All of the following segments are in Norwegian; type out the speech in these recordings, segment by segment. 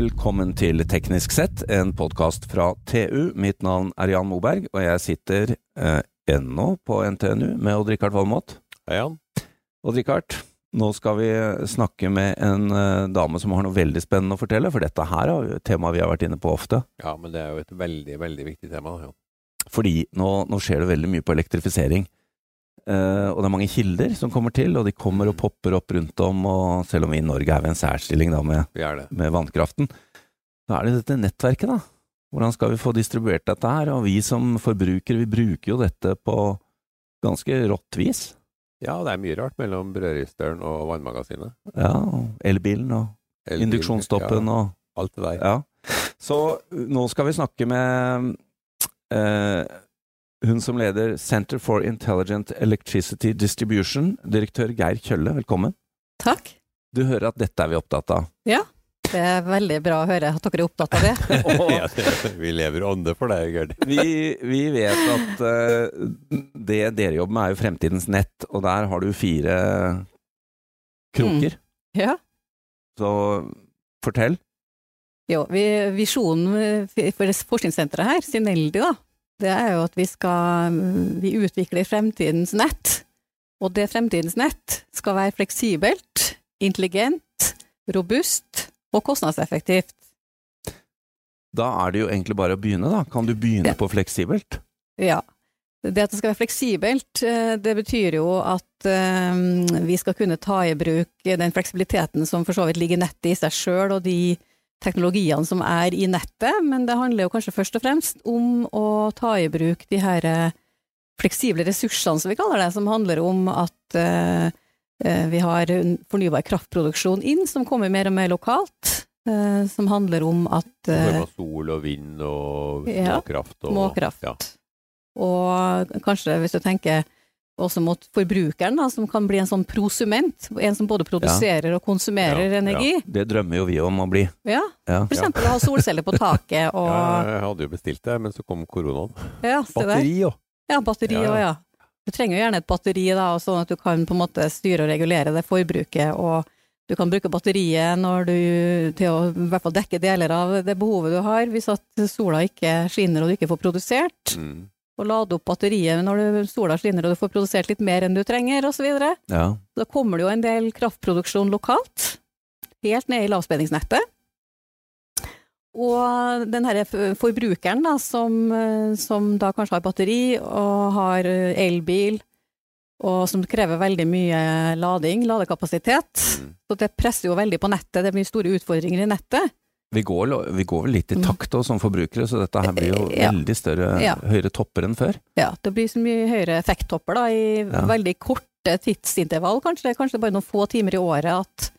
Velkommen til Teknisk sett, en podkast fra TU. Mitt navn er Jan Moberg, og jeg sitter eh, ennå på NTNU med Odd-Rikard Valmot. Hei, Jan. Odd-Rikard, nå skal vi snakke med en eh, dame som har noe veldig spennende å fortelle, for dette her er jo et tema vi har vært inne på ofte. Ja, men det er jo et veldig, veldig viktig tema. Ja. Fordi nå, nå skjer det veldig mye på elektrifisering. Eh, og det er mange kilder som kommer til, og de kommer og popper opp rundt om. Og selv om vi i Norge er ved en særstilling da med, med vannkraften, så er det dette nettverket, da. Hvordan skal vi få distribuert dette her? Og vi som forbrukere, vi bruker jo dette på ganske rått vis. Ja, det er mye rart mellom brødristeren og vannmagasinet. Ja, og elbilen og Elbil, induksjonstoppen ja, og Alt det der. Ja. Så nå skal vi snakke med eh, hun som leder Center for Intelligent Electricity Distribution, direktør Geir Kjølle. Velkommen. Takk. Du hører at dette er vi opptatt av. Ja. Det er veldig bra å høre at dere er opptatt av det. Og Ja, det- vi lever ånde for deg, Gerd. vi, vi vet at uh, det dere jobber med er jo fremtidens nett, og der har du fire kroker. Ja. Så fortell. Jo, vi, visjonen for forskningssenteret her, Sineldi, da, det er jo at vi skal vi utvikler fremtidens nett. Og det fremtidens nett skal være fleksibelt, intelligent, robust og kostnadseffektivt. Da er det jo egentlig bare å begynne, da. Kan du begynne Ja. på fleksibelt? Ja. Det at det skal være fleksibelt, eh, det betyr jo at eh, vi skal kunne ta i bruk den fleksibiliteten som for så vidt ligger i nettet i seg sjøl, og de teknologiene som er i nettet, men det handler jo kanskje først og fremst om å ta i bruk de her eh, fleksible ressursene, som vi kaller det, som handler om at eh, eh, vi har fornybar kraftproduksjon inn, som kommer mer og mer lokalt, som handler om at av sol og vind og Ja, småkraft. Og, småkraft. Ja. Og kanskje hvis du tenker også mot forbrukeren, da, som kan bli en sånn prosument, en som både produserer og konsumerer Ja, ja. energi. Det drømmer jo vi om å bli. Ja, Ja. for eksempel å ha solceller på taket og Ja, jeg hadde jo bestilt det, men så kom koronaen. ja. Batteri, òg. Ja, batteri Ja, ja. òg, ja. Du trenger jo gjerne et batteri, da, sånn at du kan på en måte styre og regulere det forbruket, og du kan bruke batteriet når du, til å i hvert fall dekke deler av det behovet du har, hvis at sola ikke skinner og du ikke får produsert. Mm. Og lade opp batteriet når sola skinner og du får produsert litt mer enn du trenger, osv. Så Ja. da kommer det jo en del kraftproduksjon lokalt, helt ned i lavspenningsnettet. Og den her forbrukeren da, som, som da kanskje har batteri og har eh, elbil, og som krever veldig mye lading, ladekapasitet, Mm. så det presser jo veldig på nettet, det blir store utfordringer i nettet. Vi går, vi går vel litt i Mm. takt også, som forbrukere, så dette her blir jo Ja. veldig større, Ja. høyere topper enn før. Ja, det blir så mye høyere effekttopper da, i Ja. veldig korte tidsintervall, kanskje, kanskje bare noen få timer i året at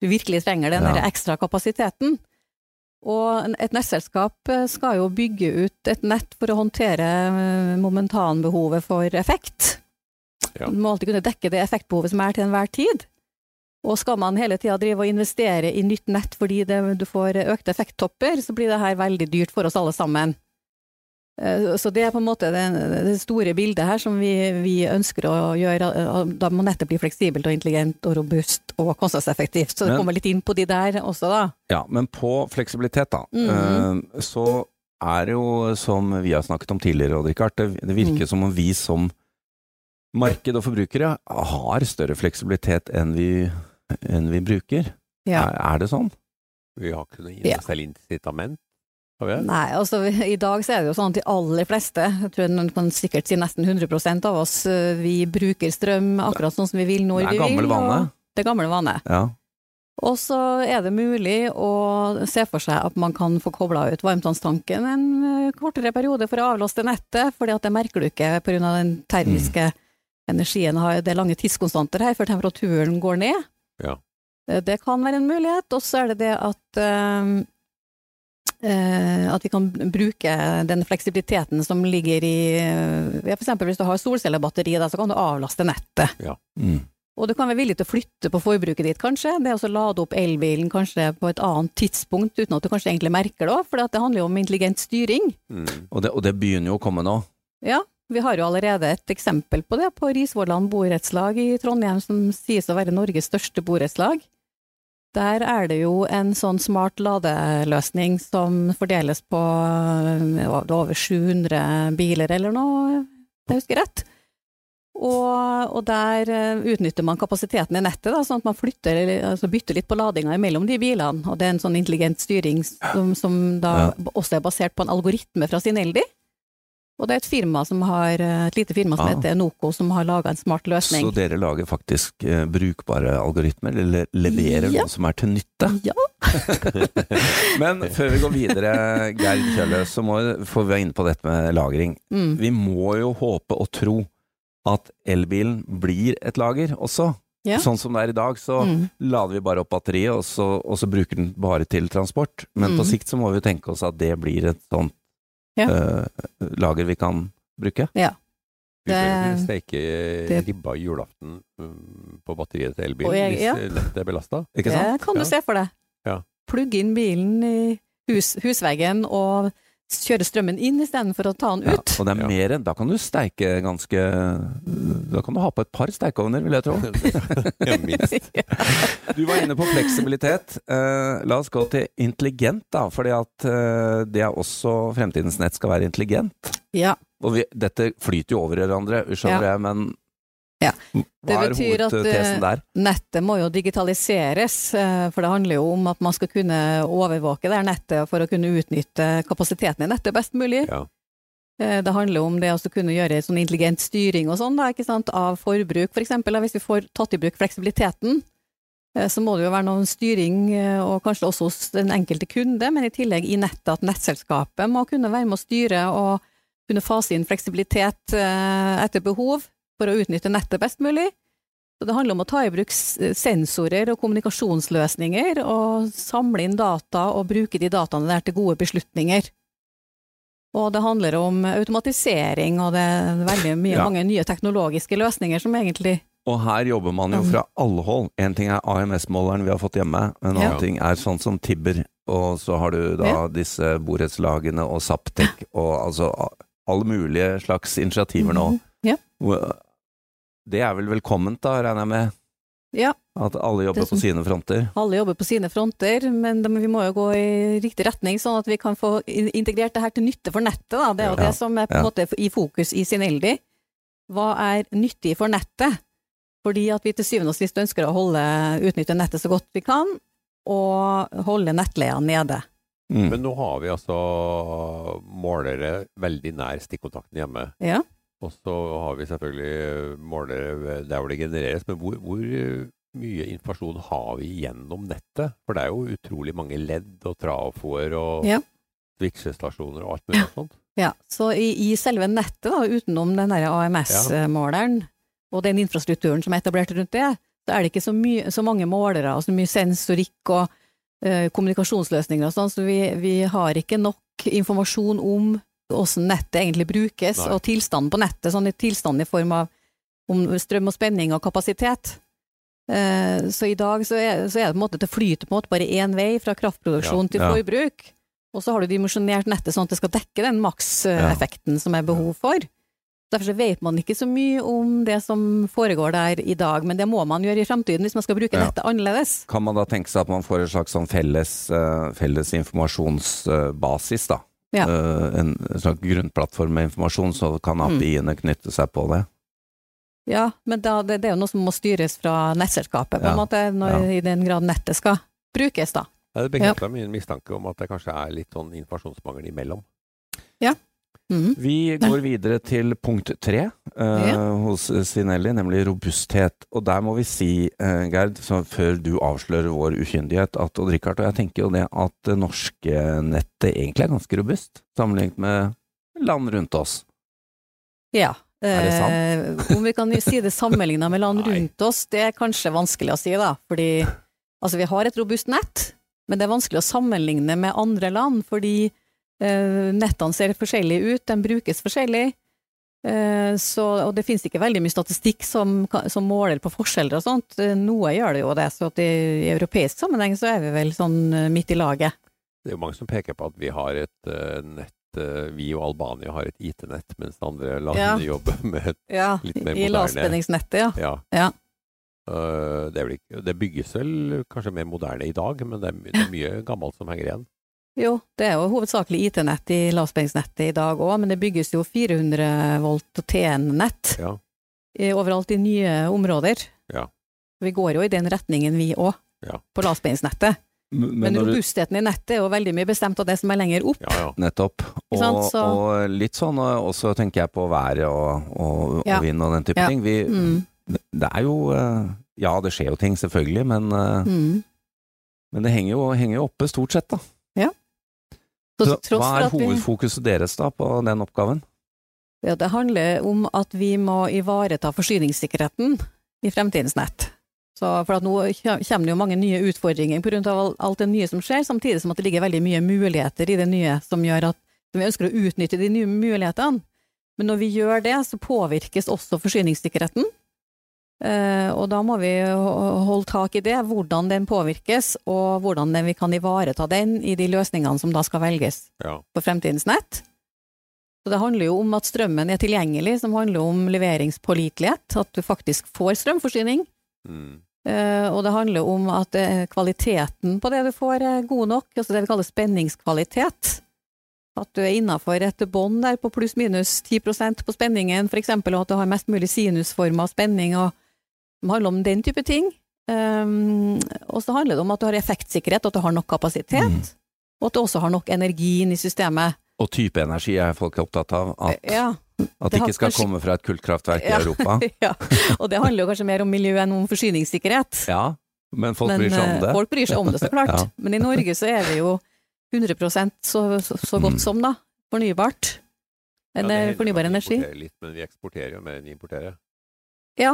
du virkelig trenger den ekstra kapasiteten. Og et nettselskap eh, skal jo bygge ut et nett for å håndtere eh, momentanbehovet for effekt. Ja. Du må alltid kunne dekke det effektbehovet som er til enhver tid. Og skal man hele tida drive og investere i nytt nett fordi det, du får økte effekttopper, så blir det her veldig dyrt for oss alle sammen. Eh, Så det er på en måte det, det store bildet her som vi, vi ønsker å gjøre. eh, Da må nettet bli fleksibelt og intelligent og robust og kostnadseffektivt. Så det Men- kommer litt inn på de der også, da. Ja, men på fleksibilitet, da, Mm -hmm. så er det jo som vi har snakket om tidligere, Odd Rikard, det, det virker Mm. som om vi som marked og forbrukere har større fleksibilitet enn vi, enn vi bruker. Ja. Er, er det sånn? Vi har ikke noe Ja. oss incitament. Har vi det? Nei, altså i dag så er det jo sånn at de aller fleste, jeg tror man kan sikkert si nesten 100 av oss, eh, vi bruker strøm akkurat sånn som vi vil når Det er gammel vane. Det er gammel vane. Ja. Og så er det mulig å se for seg at man kan få kobla ut varmtvannstanken en eh, kortere periode for å avlaste nettet, fordi at det merker du ikke pga. den termiske energien. Det er lange tidskonstanter her før temperaturen går ned. Ja. Eh, Det kan være en mulighet. Og så er det det at eh, eh, at vi kan bruke den fleksibiliteten som ligger i ja, For eksempel hvis du har solcellebatteri, så kan du avlaste nettet. Mm. Og du kan være villig til å flytte på forbruket ditt, kanskje. Det å lade opp elbilen kanskje på et annet tidspunkt, uten at du kanskje egentlig merker det òg, for det handler jo om intelligent styring. Mm. Og, det, og det begynner jo å komme nå. Ja, vi har jo allerede et eksempel på det på Risvollan borettslag i Trondheim, som sies å være Norges største borettslag. Der er det jo en sånn smart ladeløsning som fordeles på over 700 biler eller noe, jeg husker rett. Og, og der øh, utnytter man kapasiteten i nettet, da, sånn at man flytter, altså bytter litt på ladinga mellom de bilene. Og det er en sånn intelligent styring som, som da også er basert på en algoritme fra Sineldi. Og det er et firma som har, et lite firma som Ah. heter Noco, som har laga en smart løsning. Så dere lager faktisk eh, brukbare algoritmer, eller leverer Ja. noe som er til nytte? Ja. Men før vi går videre, Geir Kjølle, så må, får vi være inne på dette med lagring. Mm. Vi må jo håpe og tro at elbilen blir et lager også. Ja. Sånn som det er i dag, så Mm. lader vi bare opp batteriet, og så, og så bruker den bare til transport. Men på Mm. sikt så må vi tenke oss at det blir et sånt Ja. uh, lager vi kan bruke. Ja. Det- vil steke det- ribba i julaften mm, på batteriet til elbilen jeg, ja. hvis ja. nettet er belasta. Ikke sant? Det kan du Ja. se for deg. Ja. Plugge inn bilen i hus, husveggen og kjøre strømmen inn istedenfor å ta den Ja, ut. og det er Ja. mer enn Da kan du steike ganske Da kan du ha på et par stekeovner, vil jeg tro. Ja, minst. Du var inne på fleksibilitet. Uh, la oss gå til intelligent, da. fordi at uh, det er også Fremtidens nett skal være intelligent. Ja, Og vi, dette flyter jo over hverandre, skjønner jeg, men Ja. Det betyr at, eh, nettet må jo digitaliseres, eh, for det handler jo om at man skal kunne overvåke det nettet for å kunne utnytte kapasiteten i nettet best mulig. Ja. Eh, Det handler om det å kunne gjøre sånn intelligent styring og sånn, av forbruk, for eksempel. Hvis vi får tatt i bruk fleksibiliteten, så må det jo være noen styring, og kanskje også hos den enkelte kunde, men i tillegg i nettet at nettselskapet må kunne være med å styre og kunne fase inn fleksibilitet etter behov for å utnytte nettet best mulig. Så det handler om å ta i bruk sensorer og kommunikasjonsløsninger, og samle inn data og bruke de dataene der til gode beslutninger. Og det handler om automatisering, og det er veldig mye, Ja. mange nye teknologiske løsninger som egentlig Og her jobber man jo Mm. fra alle hold. En ting er AMS-måleren vi har fått hjemme, en annen Ja. ting er sånn som Tibber, og så har du da Ja. disse borettslagene og Saptek, og altså alle mulige slags initiativer nå. Mhm. Ja. Det er vel velkomment, da, regner jeg med? Ja. At alle jobber som- på sine fronter? Alle jobber på sine fronter, men de, vi må jo gå i riktig retning, sånn at vi kan få integrert det her til nytte for nettet. Da. Det er jo Ja. det som er på en Ja. måte i fokus i Sineldi. Hva er nyttig for nettet? Fordi at vi til syvende og sist ønsker å holde, utnytte nettet så godt vi kan, og holde nettleia nede. Mm. Men nå har vi altså målere veldig nær stikkontakten hjemme. Ja. Og så har vi selvfølgelig målere der hvor det genereres. Men hvor, hvor eh, mye informasjon har vi gjennom nettet? For det er jo utrolig mange ledd og trafoer og Ja. viksestasjoner og alt mulig sånt. Ja, så i, i selve nettet, da, utenom den AMS-måleren og den infrastrukturen som er etablert rundt det, så er det ikke så, mye, så mange målere og så mye sensorikk og eh, kommunikasjonsløsninger og sånn, så vi, vi har ikke nok informasjon om hvordan nettet egentlig brukes, Nei. og tilstanden på nettet, sånn i tilstand i form av om strøm og spenning og kapasitet. Eh, så i dag så er, så er det på en måte, det flyter på en måte bare én vei fra kraftproduksjon Ja. til Ja. forbruk. Og så har du dimensjonert nettet sånn at det skal dekke den makseffekten som er behov for. Derfor så vet man ikke så mye om det som foregår der i dag, men det må man gjøre i fremtiden hvis man skal bruke Ja. nettet annerledes. Kan man da tenke seg at man får en slags sånn felles, eh, felles informasjonsbasis, da? Ja. Eh, en slags grunnplattform med informasjon, så kan Mm. API-ene knytte seg på det? Ja, men da, det, det er jo noe som må styres fra nettselskapet, på Ja. en måte, når, Ja. i den grad nettet skal brukes, da. Ja, Det ja. min mistanke om at det kanskje er litt sånn informasjonsmangel imellom. Mhm. Vi går videre til punkt tre eh, hos Sinelli, nemlig robusthet. Og der må vi si, uh, Gerd, før du avslører vår ukyndighet, at Odd Rikard og jeg tenker jo det at det norske nettet egentlig er ganske robust, sammenlignet med land rundt oss. Ja. Er det Eh, om vi kan si det sammenligna med land rundt oss, det er kanskje vanskelig å si, da. Fordi altså, vi har et robust nett, men det er vanskelig å sammenligne med andre land, fordi nettene ser forskjellige ut, de brukes forskjellig. Eh, så, og det finnes ikke veldig mye statistikk som, som måler på forskjeller og sånt. Eh, Noe gjør det jo det, så i, i europeisk sammenheng så er vi vel sånn eh, midt i laget. Det er jo mange som peker på at vi har et eh, nett eh, Vi og Albania har et IT-nett, mens andre land Ja. jobber med et Ja, Litt mer i moderne. lavspenningsnettet, ja. Ja. Ja. Uh, det, ikke, det, bygges vel kanskje mer moderne i dag, men det er, det er mye gammelt som henger igjen. Jo, det er jo hovedsakelig IT-nett i lavspenningsnettet i dag òg, men det bygges jo 400 volt TN-nett ja. overalt i nye områder. Ja. Vi går jo i den retningen vi òg, ja. på lavspenningsnettet. Men, men robustheten i nettet er jo veldig mye bestemt av det som er lenger opp. Ja, ja. Nettopp. Og, og, litt sånn også tenker jeg på været og, og, og vind og den type ting. Vi, mm. Det er jo eh, Ja, det skjer jo ting, selvfølgelig, men, eh, mm. men det henger jo, henger jo oppe stort sett, da. Så, Så hva er hovedfokuset deres da på den oppgaven? Ja, det handler om at vi må ivareta forsyningssikkerheten i fremtidens nett. Så, for nå kommer det jo mange nye utfordringer pga. alt det nye som skjer, samtidig som at det ligger veldig mye muligheter i det nye som gjør at vi ønsker å utnytte de nye mulighetene. Men når vi gjør det, så påvirkes også forsyningssikkerheten. Eh, og da må vi holde tak i det, hvordan den påvirkes, og hvordan vi kan ivareta den i de løsningene som da skal velges ja. på fremtidens nett. Så det handler jo om at strømmen er tilgjengelig, som handler om leveringspålitelighet, at du faktisk får strømforsyning. Mm. Uh, og det handler om at uh, kvaliteten på det du får er god nok, altså det vi kaller spenningskvalitet. At du er innafor et bånd der på pluss-minus 10% på spenningen, f.eks., og at du har mest mulig sinusforma spenning, og handler om den type ting. Um, og så handler det om at du har effektsikkerhet, at du har nok kapasitet, mm. og at du også har nok energi inn i systemet. Og type energi er folk opptatt av. At ja. At det ikke skal kanskje... komme fra et kullkraftverk i Europa? ja, og det handler jo kanskje mer om miljø enn om forsyningssikkerhet. Ja, men folk men, bryr seg om eh, det? Folk bryr seg om det, så klart. ja. Men i Norge så er vi jo 100 så, så, så godt mm. som, da. Fornybart. En ja, fornybar energi. Litt, men vi eksporterer jo mer enn vi importerer. Ja,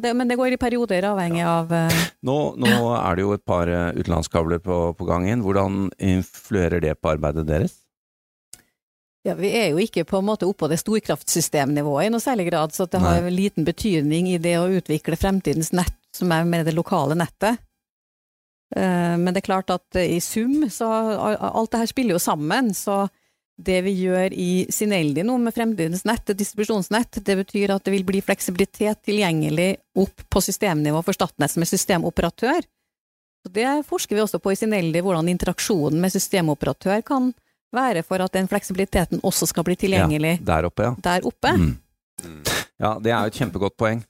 det, men det går i perioder, avhengig ja. av uh... nå, nå, er det jo et par eh, utenlandskabler på, på gangen. Hvordan influerer det på arbeidet deres? Ja, Vi er jo ikke på en måte oppå det storkraftsystemnivået i noe særlig grad, så det har Nei. liten betydning i det å utvikle fremtidens nett, som er med det lokale nettet. Eh, men det er klart at i sum, så alt det her spiller jo sammen. Så det vi gjør i Sineldi nå med fremtidens nett, distribusjonsnett, det betyr at det vil bli fleksibilitet tilgjengelig opp på systemnivå for Statnett som er systemoperatør. Så det forsker vi også på i Sineldi, hvordan interaksjonen med systemoperatør kan være for at den fleksibiliteten også skal bli tilgjengelig ja, der oppe. Ja. Der oppe. Mm. Ja, det er jo et kjempegodt poeng.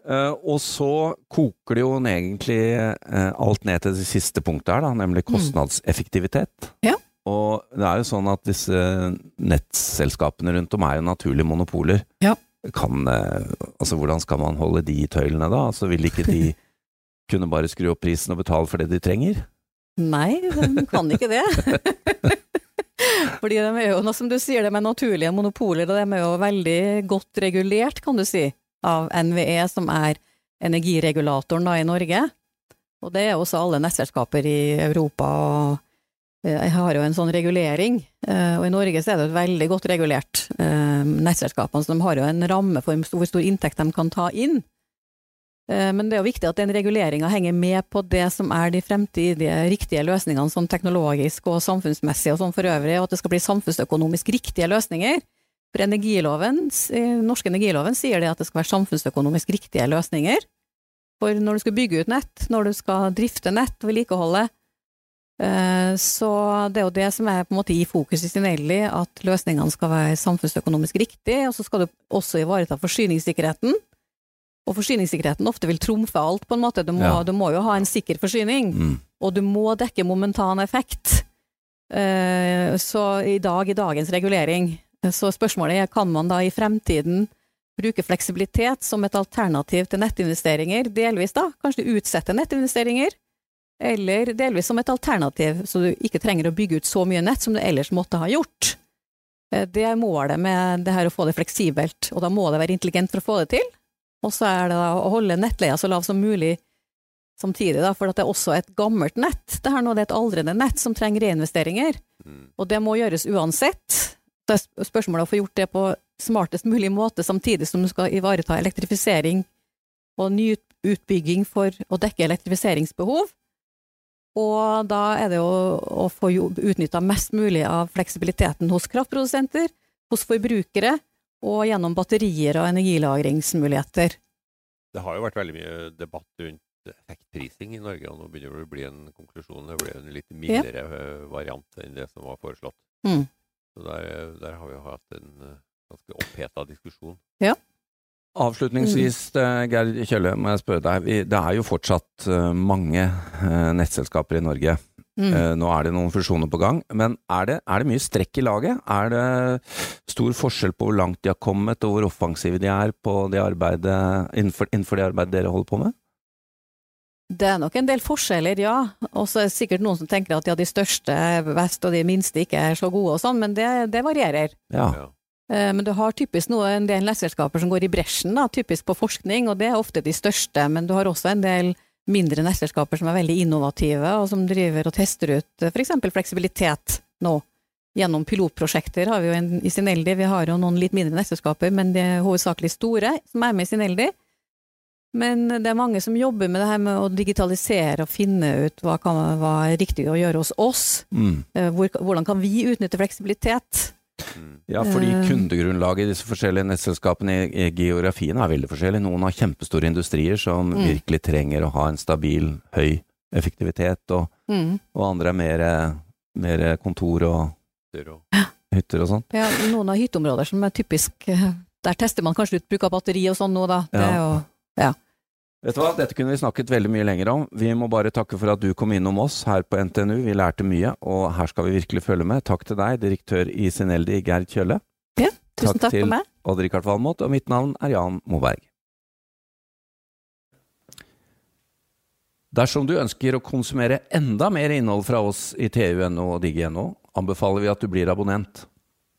Uh, og så koker det jo egentlig uh, alt ned til det siste punktet her, da, nemlig mm. kostnadseffektivitet. Mm. Ja. Og det er jo sånn at disse nettselskapene rundt om er jo naturlige monopoler. Ja. Kan, uh, altså hvordan skal man holde de tøylene da? Altså vil ikke de kunne bare skru opp prisen og betale for det de trenger? Nei, de kan ikke det. Fordi de er jo, som du sier, de er naturlige monopoler, og de er jo veldig godt regulert, kan du si, av NVE, som er energiregulatoren da i Norge. Og det er også alle nettselskaper i Europa, og eh, jeg har jo en sånn regulering. Eh, og i Norge så er det veldig godt regulert, eh, nettselskapene, så de har jo en ramme for hvor stor inntekt de kan ta inn. Eh, men det er jo viktig at den reguleringa henger med på det som er de fremtidige riktige løsningene, sånn teknologisk og samfunnsmessig og sånn for øvrig, og at det skal bli samfunnsøkonomisk riktige løsninger. For energiloven, norske energiloven sier det at det skal være samfunnsøkonomisk riktige løsninger. For når du skal bygge ut nett, når du skal drifte nett, vedlikeholde, eh, så det er jo det som er på en måte i fokus i Sinelli, at løsningene skal være samfunnsøkonomisk riktige, og så skal du også ivareta forsyningssikkerheten og forsyningssikkerheten ofte vil trumfe alt, på en måte. Du må, ja. du må jo ha en sikker forsyning, mm. og du må dekke momentan effekt. Uh, så i dag, i dagens regulering, så spørsmålet er kan man da i fremtiden bruke fleksibilitet som et alternativ til nettinvesteringer, delvis da, kanskje utsette nettinvesteringer, eller delvis som et alternativ, så du ikke trenger å bygge ut så mye nett som du ellers måtte ha gjort. Eh, det er målet med det her å få det fleksibelt, og da må det være intelligent for å få det til. Og så er det å holde nettleia så lav som mulig samtidig, da, for det er også et gammelt nett. Det her nå det er et aldrende nett som trenger reinvesteringer, mm. og det må gjøres uansett. Så er spørsmålet å få gjort det på smartest mulig måte, samtidig som du skal ivareta elektrifisering og ny utbygging for å dekke elektrifiseringsbehov. Og da er det jo å få utnytta mest mulig av fleksibiliteten hos kraftprodusenter, hos forbrukere, og gjennom batterier og energilagringsmuligheter. Det har jo vært veldig mye debatt rundt effektprising i Norge, og nå begynner det å bli en konklusjon. Det blir en litt mildere ja. variant enn det som var foreslått. Mm. Så der, der har vi jo hatt en eh, ganske oppheta diskusjon. Avslutningsvis, eh, Geir Kjølle, må jeg spørre deg. Det er jo fortsatt eh, mange eh, nettselskaper i Norge. Mm. Nå er det noen fusjoner på gang, men er det, er det mye strekk i laget? Er det stor forskjell på hvor langt de har kommet, og hvor offensive de er på det arbeidet, innenfor, innenfor det arbeidet dere holder på med? Det er nok en del forskjeller, ja. Og så er det sikkert noen som tenker at ja, de største er best, og de minste ikke er så gode og sånn, men det, det varierer. Ja. Eh, Men du har typisk noe, en del nettselskaper som går i bresjen, da, typisk på forskning, og det er ofte de største. Men du har også en del mindre nettselskaper som er veldig innovative, og som driver og tester ut eh, f.eks. fleksibilitet nå. Gjennom pilotprosjekter har vi jo en, i Sineldi, vi har jo noen litt mindre nettselskaper, men de er hovedsakelig store som er med i Sineldi. Men det er mange som jobber med det her med å digitalisere og finne ut hva, kan, hva er riktig å gjøre hos oss. Mm. Eh, Hvor, hvordan kan vi utnytte fleksibilitet? Ja, fordi Eh. kundegrunnlaget i disse forskjellige nettselskapene i, i geografien er veldig forskjellig. Noen har kjempestore industrier som Mm. virkelig trenger å ha en stabil, høy effektivitet, og, Mm. og andre er mer, mer kontor og hytter og sånn. Ja, noen av hytteområder som er typisk eh, Der tester man kanskje ut bruk av batteri og sånn nå, da. Det er jo Vet du hva, dette kunne vi snakket veldig mye lenger om. Vi må bare takke for at du kom innom oss her på NTNU. Vi lærte mye, og her skal vi virkelig følge med. Takk til deg, direktør i Sineldi, Gerd Kjølle. Ja, Tusen Takk takk til-. Odd-Rikard Valmot, og mitt navn er Jan Moberg. Dersom du ønsker å konsumere enda mer innhold fra oss i TU.no og digg.no, anbefaler vi at du blir abonnent.